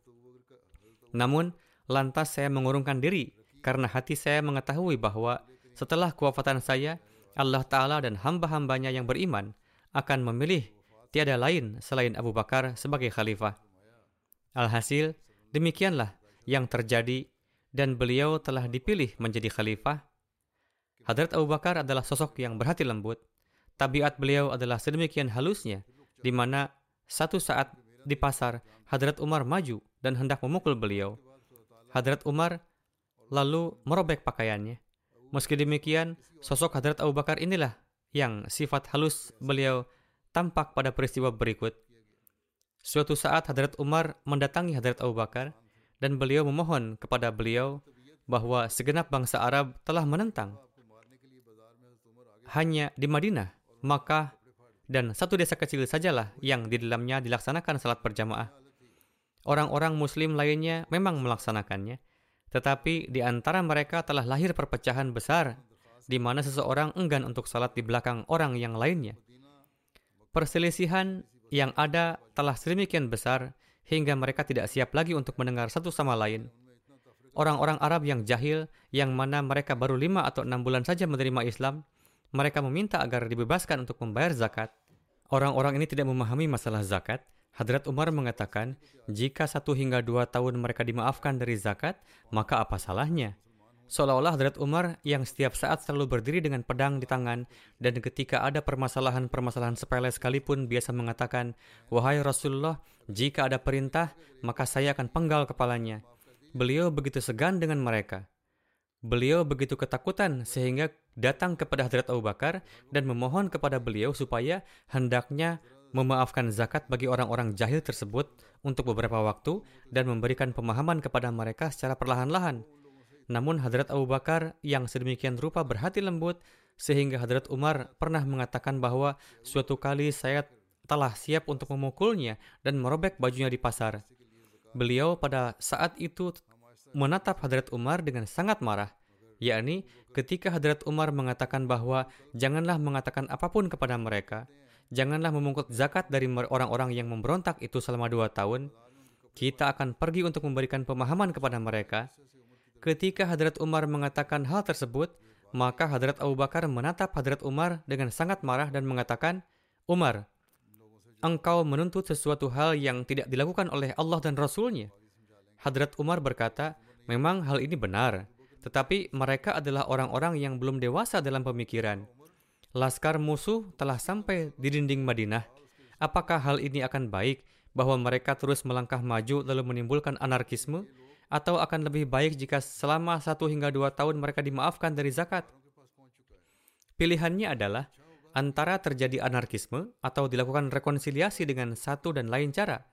Namun, lantas saya mengurungkan diri karena hati saya mengetahui bahwa setelah kewafatan saya, Allah Ta'ala dan hamba-hambanya yang beriman akan memilih tiada lain selain Abu Bakar sebagai khalifah. Alhasil, demikianlah yang terjadi dan beliau telah dipilih menjadi khalifah. Hadrat Abu Bakar adalah sosok yang berhati lembut. Tabiat beliau adalah sedemikian halusnya, di mana satu saat di pasar, Hadrat Umar maju dan hendak memukul beliau. Hadrat Umar lalu merobek pakaiannya. Meski demikian, sosok Hadrat Abu Bakar inilah yang sifat halus beliau tampak pada peristiwa berikut. Suatu saat Hadrat Umar mendatangi Hadrat Abu Bakar dan beliau memohon kepada beliau bahwa segenap bangsa Arab telah menentang. Hanya di Madinah, Makkah, dan satu desa kecil sajalah yang di dalamnya dilaksanakan salat berjamaah. Orang-orang muslim lainnya memang melaksanakannya, tetapi di antara mereka telah lahir perpecahan besar di mana seseorang enggan untuk salat di belakang orang yang lainnya. Perselisihan yang ada telah sedemikian besar hingga mereka tidak siap lagi untuk mendengar satu sama lain. Orang-orang Arab yang jahil, yang mana mereka baru lima atau enam bulan saja menerima Islam, mereka meminta agar dibebaskan untuk membayar zakat. Orang-orang ini tidak memahami masalah zakat. Hadrat Umar mengatakan, jika satu hingga dua tahun mereka dimaafkan dari zakat, maka apa salahnya? Seolah-olah Hadrat Umar yang setiap saat selalu berdiri dengan pedang di tangan dan ketika ada permasalahan-permasalahan sepele sekalipun biasa mengatakan, Wahai Rasulullah, jika ada perintah, maka saya akan penggal kepalanya. Beliau begitu segan dengan mereka. Beliau begitu ketakutan sehingga datang kepada Hadrat Abu Bakar dan memohon kepada beliau supaya hendaknya memaafkan zakat bagi orang-orang jahil tersebut untuk beberapa waktu dan memberikan pemahaman kepada mereka secara perlahan-lahan. Namun Hadrat Abu Bakar yang sedemikian rupa berhati lembut sehingga Hadrat Umar pernah mengatakan bahwa suatu kali saya telah siap untuk memukulnya dan merobek bajunya di pasar. Beliau pada saat itu menatap Hadrat Umar dengan sangat marah, yakni ketika Hadrat Umar mengatakan bahwa janganlah mengatakan apa pun kepada mereka, janganlah memungkut zakat dari orang-orang yang memberontak itu selama dua tahun, kita akan pergi untuk memberikan pemahaman kepada mereka, Ketika Hadrat Umar mengatakan hal tersebut, maka Hadrat Abu Bakar menatap Hadrat Umar dengan sangat marah dan mengatakan, Umar, engkau menuntut sesuatu hal yang tidak dilakukan oleh Allah dan Rasulnya. Hadrat Umar berkata, memang hal ini benar, tetapi mereka adalah orang-orang yang belum dewasa dalam pemikiran. Laskar musuh telah sampai di dinding Madinah. Apakah hal ini akan baik bahwa mereka terus melangkah maju lalu menimbulkan anarkisme? atau akan lebih baik jika selama satu hingga dua tahun mereka dimaafkan dari zakat? Pilihannya adalah antara terjadi anarkisme atau dilakukan rekonsiliasi dengan satu dan lain cara.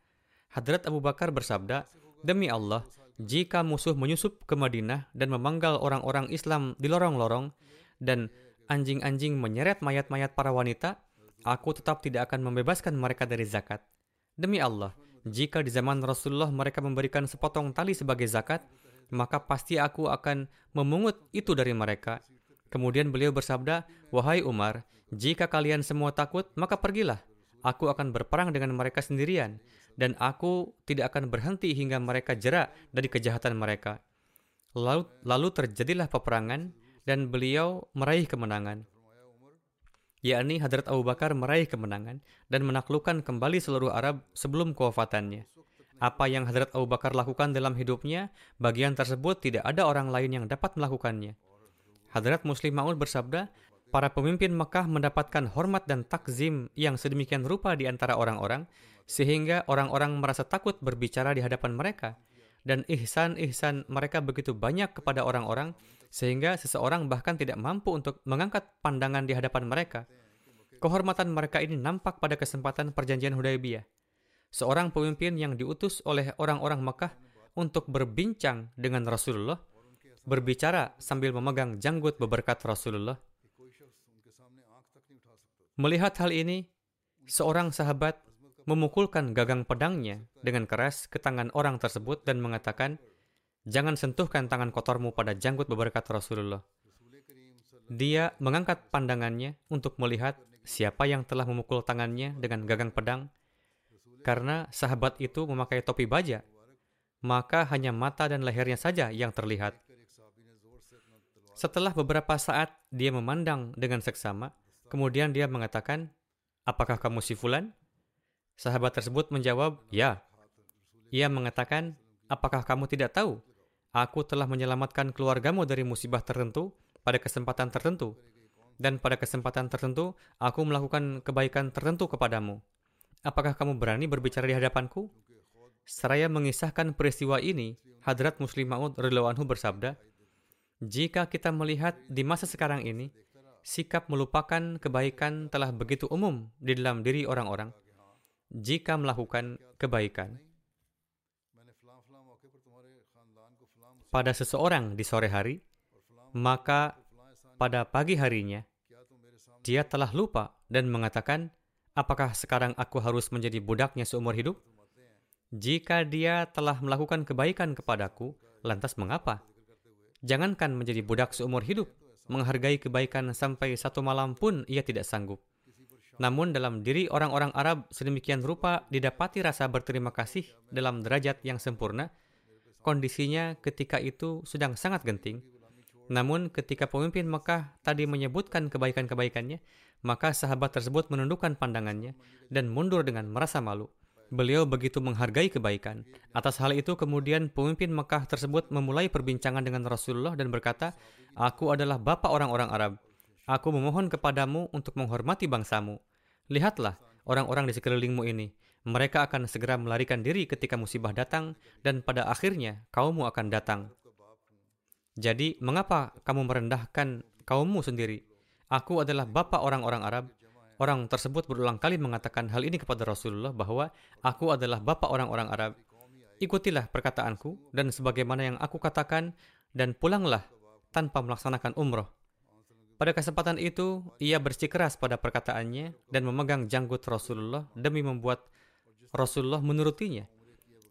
Hadrat Abu Bakar bersabda, Demi Allah, jika musuh menyusup ke Madinah dan memanggal orang-orang Islam di lorong-lorong, dan anjing-anjing menyeret mayat-mayat para wanita, aku tetap tidak akan membebaskan mereka dari zakat. Demi Allah, jika di zaman Rasulullah mereka memberikan sepotong tali sebagai zakat, maka pasti aku akan memungut itu dari mereka. Kemudian beliau bersabda, Wahai Umar, jika kalian semua takut, maka pergilah. Aku akan berperang dengan mereka sendirian, dan aku tidak akan berhenti hingga mereka jerak dari kejahatan mereka. Lalu, lalu terjadilah peperangan, dan beliau meraih kemenangan yakni Hadrat Abu Bakar meraih kemenangan dan menaklukkan kembali seluruh Arab sebelum kewafatannya. Apa yang Hadrat Abu Bakar lakukan dalam hidupnya, bagian tersebut tidak ada orang lain yang dapat melakukannya. Hadrat Muslim Ma'ud bersabda, para pemimpin Mekah mendapatkan hormat dan takzim yang sedemikian rupa di antara orang-orang, sehingga orang-orang merasa takut berbicara di hadapan mereka. Dan ihsan-ihsan mereka begitu banyak kepada orang-orang, sehingga seseorang bahkan tidak mampu untuk mengangkat pandangan di hadapan mereka. Kehormatan mereka ini nampak pada kesempatan perjanjian Hudaybiyah. Seorang pemimpin yang diutus oleh orang-orang Mekah untuk berbincang dengan Rasulullah, berbicara sambil memegang janggut beberkat Rasulullah. Melihat hal ini, seorang sahabat memukulkan gagang pedangnya dengan keras ke tangan orang tersebut dan mengatakan, jangan sentuhkan tangan kotormu pada janggut beberkat Rasulullah. Dia mengangkat pandangannya untuk melihat siapa yang telah memukul tangannya dengan gagang pedang. Karena sahabat itu memakai topi baja, maka hanya mata dan lehernya saja yang terlihat. Setelah beberapa saat dia memandang dengan seksama, kemudian dia mengatakan, "Apakah kamu si fulan?" Sahabat tersebut menjawab, "Ya." Ia mengatakan, "Apakah kamu tidak tahu? Aku telah menyelamatkan keluargamu dari musibah tertentu pada kesempatan tertentu, dan pada kesempatan tertentu aku melakukan kebaikan tertentu kepadamu. Apakah kamu berani berbicara di hadapanku?" Seraya mengisahkan peristiwa ini, Hadrat Muslim Maud anhu bersabda, "Jika kita melihat di masa sekarang ini, sikap melupakan kebaikan telah begitu umum di dalam diri orang-orang. Jika melakukan kebaikan, pada seseorang di sore hari, maka pada pagi harinya dia telah lupa dan mengatakan, "Apakah sekarang aku harus menjadi budaknya seumur hidup?" Jika dia telah melakukan kebaikan kepadaku, lantas mengapa? Jangankan menjadi budak seumur hidup, menghargai kebaikan sampai satu malam pun ia tidak sanggup. Namun dalam diri orang-orang Arab sedemikian rupa didapati rasa berterima kasih dalam derajat yang sempurna, kondisinya ketika itu sedang sangat genting. Namun ketika pemimpin Mekah tadi menyebutkan kebaikan-kebaikannya, maka sahabat tersebut menundukkan pandangannya dan mundur dengan merasa malu. Beliau begitu menghargai kebaikan. Atas hal itu kemudian pemimpin Mekah tersebut memulai perbincangan dengan Rasulullah dan berkata, Aku adalah bapak orang-orang Arab. Aku memohon kepadamu untuk menghormati bangsamu. Lihatlah orang-orang di sekelilingmu ini. Mereka akan segera melarikan diri ketika musibah datang, dan pada akhirnya kaummu akan datang. Jadi, mengapa kamu merendahkan kaummu sendiri? Aku adalah bapak orang-orang Arab. Orang tersebut berulang kali mengatakan hal ini kepada Rasulullah bahwa aku adalah bapak orang-orang Arab. Ikutilah perkataanku dan sebagaimana yang aku katakan dan pulanglah tanpa melaksanakan umroh. Pada kesempatan itu, ia bersikeras pada perkataannya dan memegang janggut Rasulullah demi membuat Rasulullah menurutinya.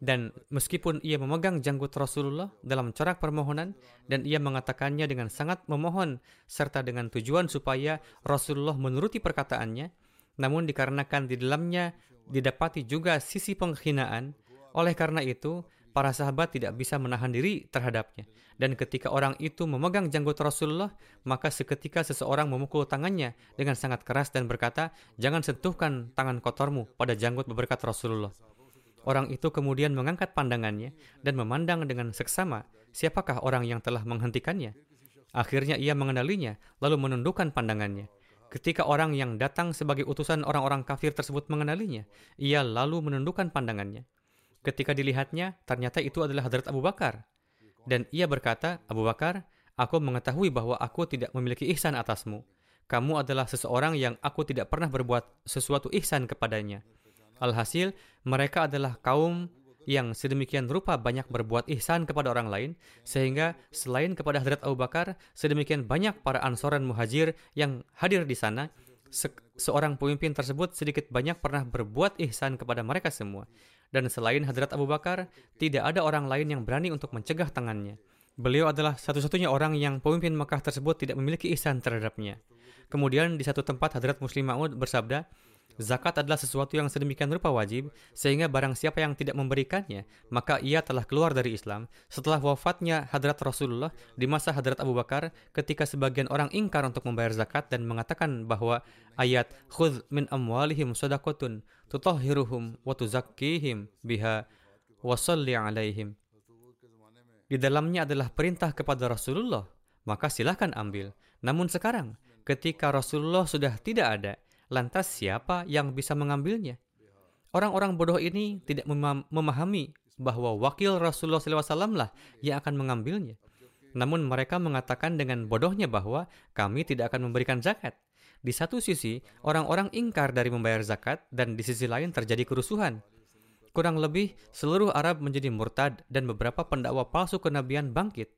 Dan meskipun ia memegang janggut Rasulullah dalam corak permohonan dan ia mengatakannya dengan sangat memohon serta dengan tujuan supaya Rasulullah menuruti perkataannya, namun dikarenakan di dalamnya didapati juga sisi penghinaan, oleh karena itu para sahabat tidak bisa menahan diri terhadapnya. Dan ketika orang itu memegang janggut Rasulullah, maka seketika seseorang memukul tangannya dengan sangat keras dan berkata, jangan sentuhkan tangan kotormu pada janggut berkat Rasulullah. Orang itu kemudian mengangkat pandangannya dan memandang dengan seksama siapakah orang yang telah menghentikannya. Akhirnya ia mengenalinya, lalu menundukkan pandangannya. Ketika orang yang datang sebagai utusan orang-orang kafir tersebut mengenalinya, ia lalu menundukkan pandangannya. Ketika dilihatnya, ternyata itu adalah Hadrat Abu Bakar. Dan ia berkata, Abu Bakar, aku mengetahui bahwa aku tidak memiliki ihsan atasmu. Kamu adalah seseorang yang aku tidak pernah berbuat sesuatu ihsan kepadanya. Alhasil, mereka adalah kaum yang sedemikian rupa banyak berbuat ihsan kepada orang lain, sehingga selain kepada Hadrat Abu Bakar, sedemikian banyak para ansoran muhajir yang hadir di sana, se seorang pemimpin tersebut sedikit banyak pernah berbuat ihsan kepada mereka semua. Dan selain Hadrat Abu Bakar, tidak ada orang lain yang berani untuk mencegah tangannya. Beliau adalah satu-satunya orang yang pemimpin Mekah tersebut tidak memiliki ihsan terhadapnya. Kemudian di satu tempat Hadrat Muslim Ma'ud bersabda, Zakat adalah sesuatu yang sedemikian rupa wajib, sehingga barang siapa yang tidak memberikannya, maka ia telah keluar dari Islam. Setelah wafatnya Hadrat Rasulullah di masa Hadrat Abu Bakar, ketika sebagian orang ingkar untuk membayar zakat dan mengatakan bahwa ayat khudh min amwalihim sadaqatun tutahhiruhum wa tuzakkihim biha wa salli alaihim. Di dalamnya adalah perintah kepada Rasulullah, maka silahkan ambil. Namun sekarang, ketika Rasulullah sudah tidak ada, lantas siapa yang bisa mengambilnya? Orang-orang bodoh ini tidak memahami bahwa wakil Rasulullah SAW lah yang akan mengambilnya. Namun mereka mengatakan dengan bodohnya bahwa kami tidak akan memberikan zakat. Di satu sisi, orang-orang ingkar dari membayar zakat dan di sisi lain terjadi kerusuhan. Kurang lebih, seluruh Arab menjadi murtad dan beberapa pendakwa palsu kenabian bangkit.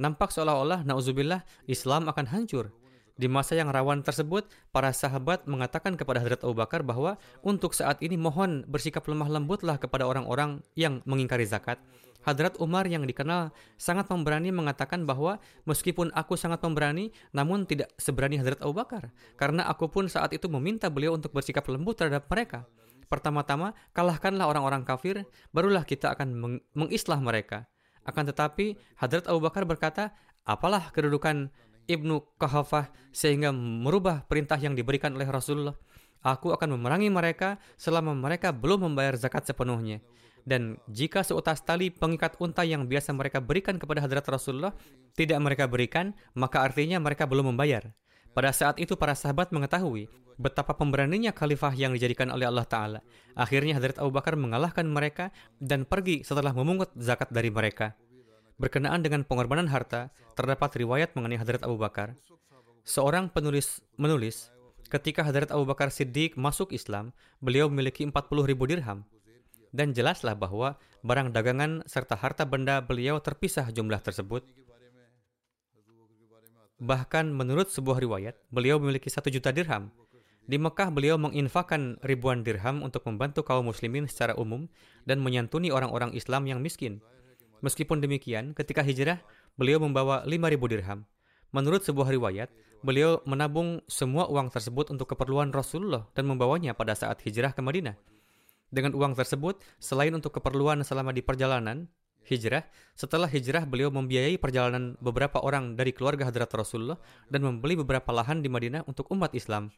Nampak seolah-olah, na'udzubillah, Islam akan hancur Di masa yang rawan tersebut, para sahabat mengatakan kepada Hadrat Abu Bakar bahwa untuk saat ini mohon bersikap lemah lembutlah kepada orang-orang yang mengingkari zakat. Hadrat Umar yang dikenal sangat pemberani mengatakan bahwa meskipun aku sangat pemberani, namun tidak seberani Hadrat Abu Bakar. Karena aku pun saat itu meminta beliau untuk bersikap lembut terhadap mereka. Pertama-tama, kalahkanlah orang-orang kafir, barulah kita akan meng mengislah mereka. Akan tetapi, Hadrat Abu Bakar berkata, apalah kedudukan Ibnu Kahafah sehingga merubah perintah yang diberikan oleh Rasulullah. Aku akan memerangi mereka selama mereka belum membayar zakat sepenuhnya. Dan jika seutas tali pengikat unta yang biasa mereka berikan kepada hadrat Rasulullah tidak mereka berikan, maka artinya mereka belum membayar. Pada saat itu para sahabat mengetahui betapa pemberaninya khalifah yang dijadikan oleh Allah Ta'ala. Akhirnya Hadrat Abu Bakar mengalahkan mereka dan pergi setelah memungut zakat dari mereka. Berkenaan dengan pengorbanan harta, terdapat riwayat mengenai Hadrat Abu Bakar. Seorang penulis menulis, ketika Hadrat Abu Bakar Siddiq masuk Islam, beliau memiliki 40 ribu dirham. Dan jelaslah bahwa barang dagangan serta harta benda beliau terpisah jumlah tersebut. Bahkan menurut sebuah riwayat, beliau memiliki satu juta dirham. Di Mekah, beliau menginfakkan ribuan dirham untuk membantu kaum muslimin secara umum dan menyantuni orang-orang Islam yang miskin. Meskipun demikian, ketika hijrah, beliau membawa 5.000 dirham. Menurut sebuah riwayat, beliau menabung semua uang tersebut untuk keperluan Rasulullah dan membawanya pada saat hijrah ke Madinah. Dengan uang tersebut, selain untuk keperluan selama di perjalanan, hijrah, setelah hijrah beliau membiayai perjalanan beberapa orang dari keluarga hadrat Rasulullah dan membeli beberapa lahan di Madinah untuk umat Islam.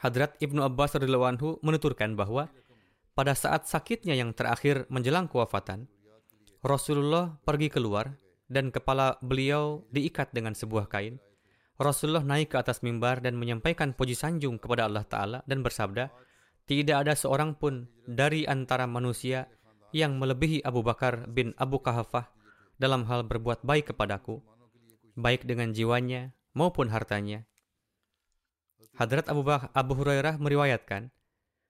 Hadrat Ibnu Abbas radhiyallahu anhu menuturkan bahwa pada saat sakitnya yang terakhir menjelang kewafatan, Rasulullah pergi keluar dan kepala beliau diikat dengan sebuah kain. Rasulullah naik ke atas mimbar dan menyampaikan puji sanjung kepada Allah Ta'ala dan bersabda, Tidak ada seorang pun dari antara manusia yang melebihi Abu Bakar bin Abu Kahafah dalam hal berbuat baik kepadaku, baik dengan jiwanya maupun hartanya. Hadrat Abu, bah Abu Hurairah meriwayatkan,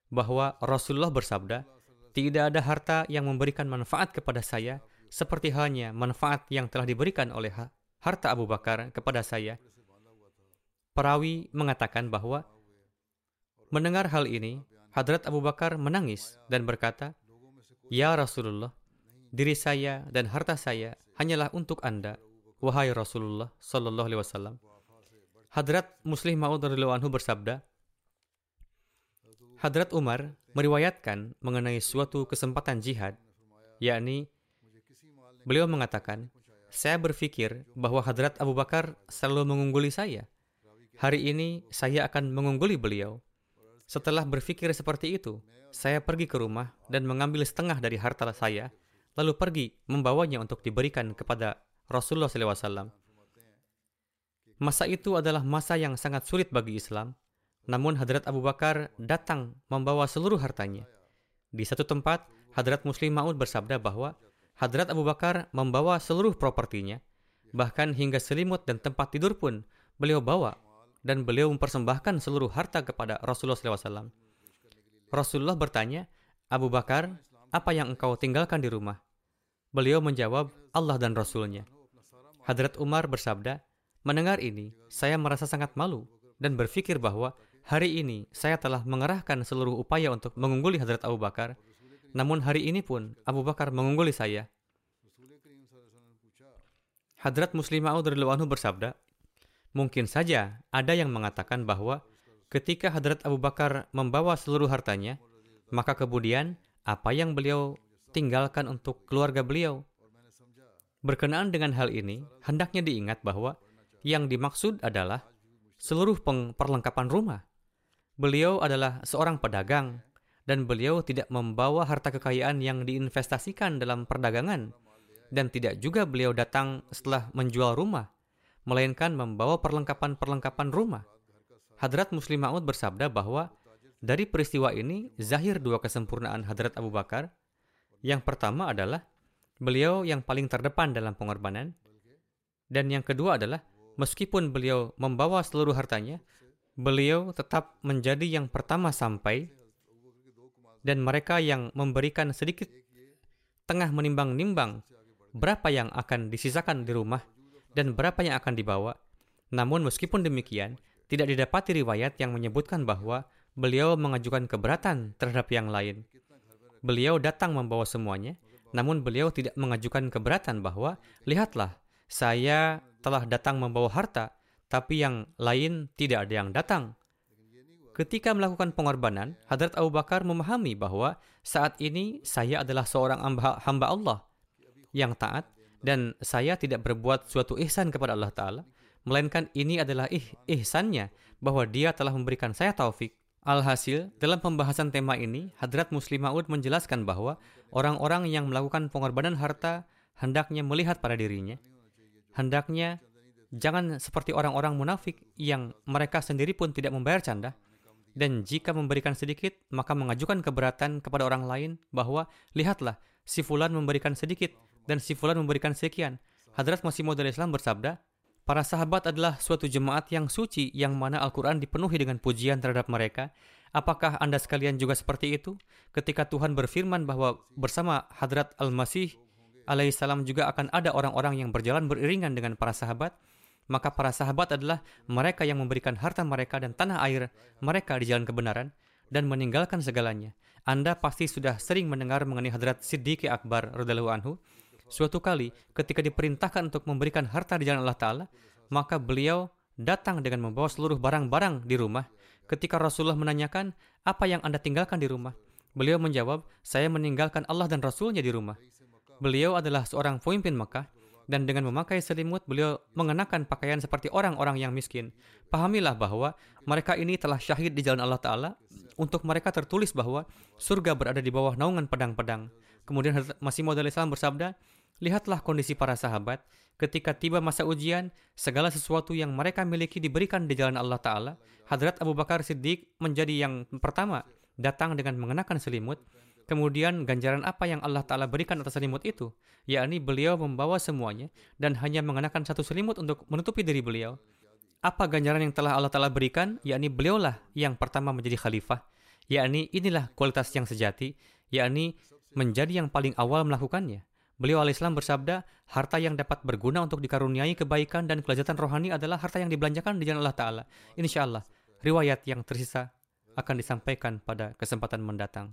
bahwa Rasulullah bersabda, "Tidak ada harta yang memberikan manfaat kepada saya seperti halnya manfaat yang telah diberikan oleh harta Abu Bakar kepada saya." Perawi mengatakan bahwa mendengar hal ini, Hadrat Abu Bakar menangis dan berkata, "Ya Rasulullah, diri saya dan harta saya hanyalah untuk Anda, wahai Rasulullah sallallahu alaihi wasallam." Hadrat Muslim Maud anhu bersabda, Hadrat Umar meriwayatkan mengenai suatu kesempatan jihad, yakni beliau mengatakan, saya berpikir bahwa Hadrat Abu Bakar selalu mengungguli saya. Hari ini saya akan mengungguli beliau. Setelah berpikir seperti itu, saya pergi ke rumah dan mengambil setengah dari harta saya, lalu pergi membawanya untuk diberikan kepada Rasulullah SAW. Masa itu adalah masa yang sangat sulit bagi Islam, namun Hadrat Abu Bakar datang membawa seluruh hartanya. Di satu tempat, Hadrat Muslim Ma'ud bersabda bahwa Hadrat Abu Bakar membawa seluruh propertinya, bahkan hingga selimut dan tempat tidur pun beliau bawa, dan beliau mempersembahkan seluruh harta kepada Rasulullah SAW. Rasulullah bertanya, Abu Bakar, apa yang engkau tinggalkan di rumah? Beliau menjawab, Allah dan Rasulnya. Hadrat Umar bersabda, mendengar ini, saya merasa sangat malu dan berpikir bahwa Hari ini saya telah mengerahkan seluruh upaya untuk mengungguli Hadrat Abu Bakar, namun hari ini pun Abu Bakar mengungguli saya. Hadrat Muslim Ma'ud anhu bersabda, Mungkin saja ada yang mengatakan bahwa ketika Hadrat Abu Bakar membawa seluruh hartanya, maka kemudian apa yang beliau tinggalkan untuk keluarga beliau. Berkenaan dengan hal ini, hendaknya diingat bahwa yang dimaksud adalah seluruh perlengkapan rumah. Beliau adalah seorang pedagang dan beliau tidak membawa harta kekayaan yang diinvestasikan dalam perdagangan dan tidak juga beliau datang setelah menjual rumah, melainkan membawa perlengkapan-perlengkapan rumah. Hadrat Muslim Ma'ud bersabda bahwa dari peristiwa ini zahir dua kesempurnaan Hadrat Abu Bakar. Yang pertama adalah beliau yang paling terdepan dalam pengorbanan dan yang kedua adalah meskipun beliau membawa seluruh hartanya, beliau tetap menjadi yang pertama sampai dan mereka yang memberikan sedikit tengah menimbang-nimbang berapa yang akan disisakan di rumah dan berapa yang akan dibawa. Namun meskipun demikian, tidak didapati riwayat yang menyebutkan bahwa beliau mengajukan keberatan terhadap yang lain. Beliau datang membawa semuanya, namun beliau tidak mengajukan keberatan bahwa, lihatlah, saya telah datang membawa harta, tapi yang lain tidak ada yang datang. Ketika melakukan pengorbanan, Hadrat Abu Bakar memahami bahwa saat ini saya adalah seorang hamba Allah yang taat dan saya tidak berbuat suatu ihsan kepada Allah Ta'ala, melainkan ini adalah ih ihsannya bahwa dia telah memberikan saya taufik. Alhasil, dalam pembahasan tema ini, Hadrat Muslim Ma'ud menjelaskan bahwa orang-orang yang melakukan pengorbanan harta hendaknya melihat pada dirinya. Hendaknya jangan seperti orang-orang munafik yang mereka sendiri pun tidak membayar canda, dan jika memberikan sedikit, maka mengajukan keberatan kepada orang lain bahwa, lihatlah, si fulan memberikan sedikit, dan si fulan memberikan sekian. Hadrat Masih Maud Islam bersabda, Para sahabat adalah suatu jemaat yang suci yang mana Al-Quran dipenuhi dengan pujian terhadap mereka. Apakah Anda sekalian juga seperti itu? Ketika Tuhan berfirman bahwa bersama Hadrat Al-Masih alaihissalam juga akan ada orang-orang yang berjalan beriringan dengan para sahabat, maka para sahabat adalah mereka yang memberikan harta mereka dan tanah air mereka di jalan kebenaran dan meninggalkan segalanya. Anda pasti sudah sering mendengar mengenai Hadrat Siddiq Akbar radhiyallahu anhu. Suatu kali ketika diperintahkan untuk memberikan harta di jalan Allah Ta'ala, maka beliau datang dengan membawa seluruh barang-barang di rumah. Ketika Rasulullah menanyakan, apa yang Anda tinggalkan di rumah? Beliau menjawab, saya meninggalkan Allah dan Rasulnya di rumah. Beliau adalah seorang pemimpin Mekah dan dengan memakai selimut beliau mengenakan pakaian seperti orang-orang yang miskin. Pahamilah bahwa mereka ini telah syahid di jalan Allah Ta'ala. Untuk mereka tertulis bahwa surga berada di bawah naungan pedang-pedang. Kemudian Masih Maud Islam bersabda, Lihatlah kondisi para sahabat ketika tiba masa ujian, segala sesuatu yang mereka miliki diberikan di jalan Allah Ta'ala. Hadrat Abu Bakar Siddiq menjadi yang pertama datang dengan mengenakan selimut Kemudian ganjaran apa yang Allah Ta'ala berikan atas selimut itu? Yakni beliau membawa semuanya dan hanya mengenakan satu selimut untuk menutupi diri beliau. Apa ganjaran yang telah Allah Ta'ala berikan? Yakni beliaulah yang pertama menjadi khalifah. Yakni inilah kualitas yang sejati. Yakni menjadi yang paling awal melakukannya. Beliau al-Islam bersabda, harta yang dapat berguna untuk dikaruniai kebaikan dan kelezatan rohani adalah harta yang dibelanjakan di jalan Allah Ta'ala. Insya Allah, riwayat yang tersisa akan disampaikan pada kesempatan mendatang.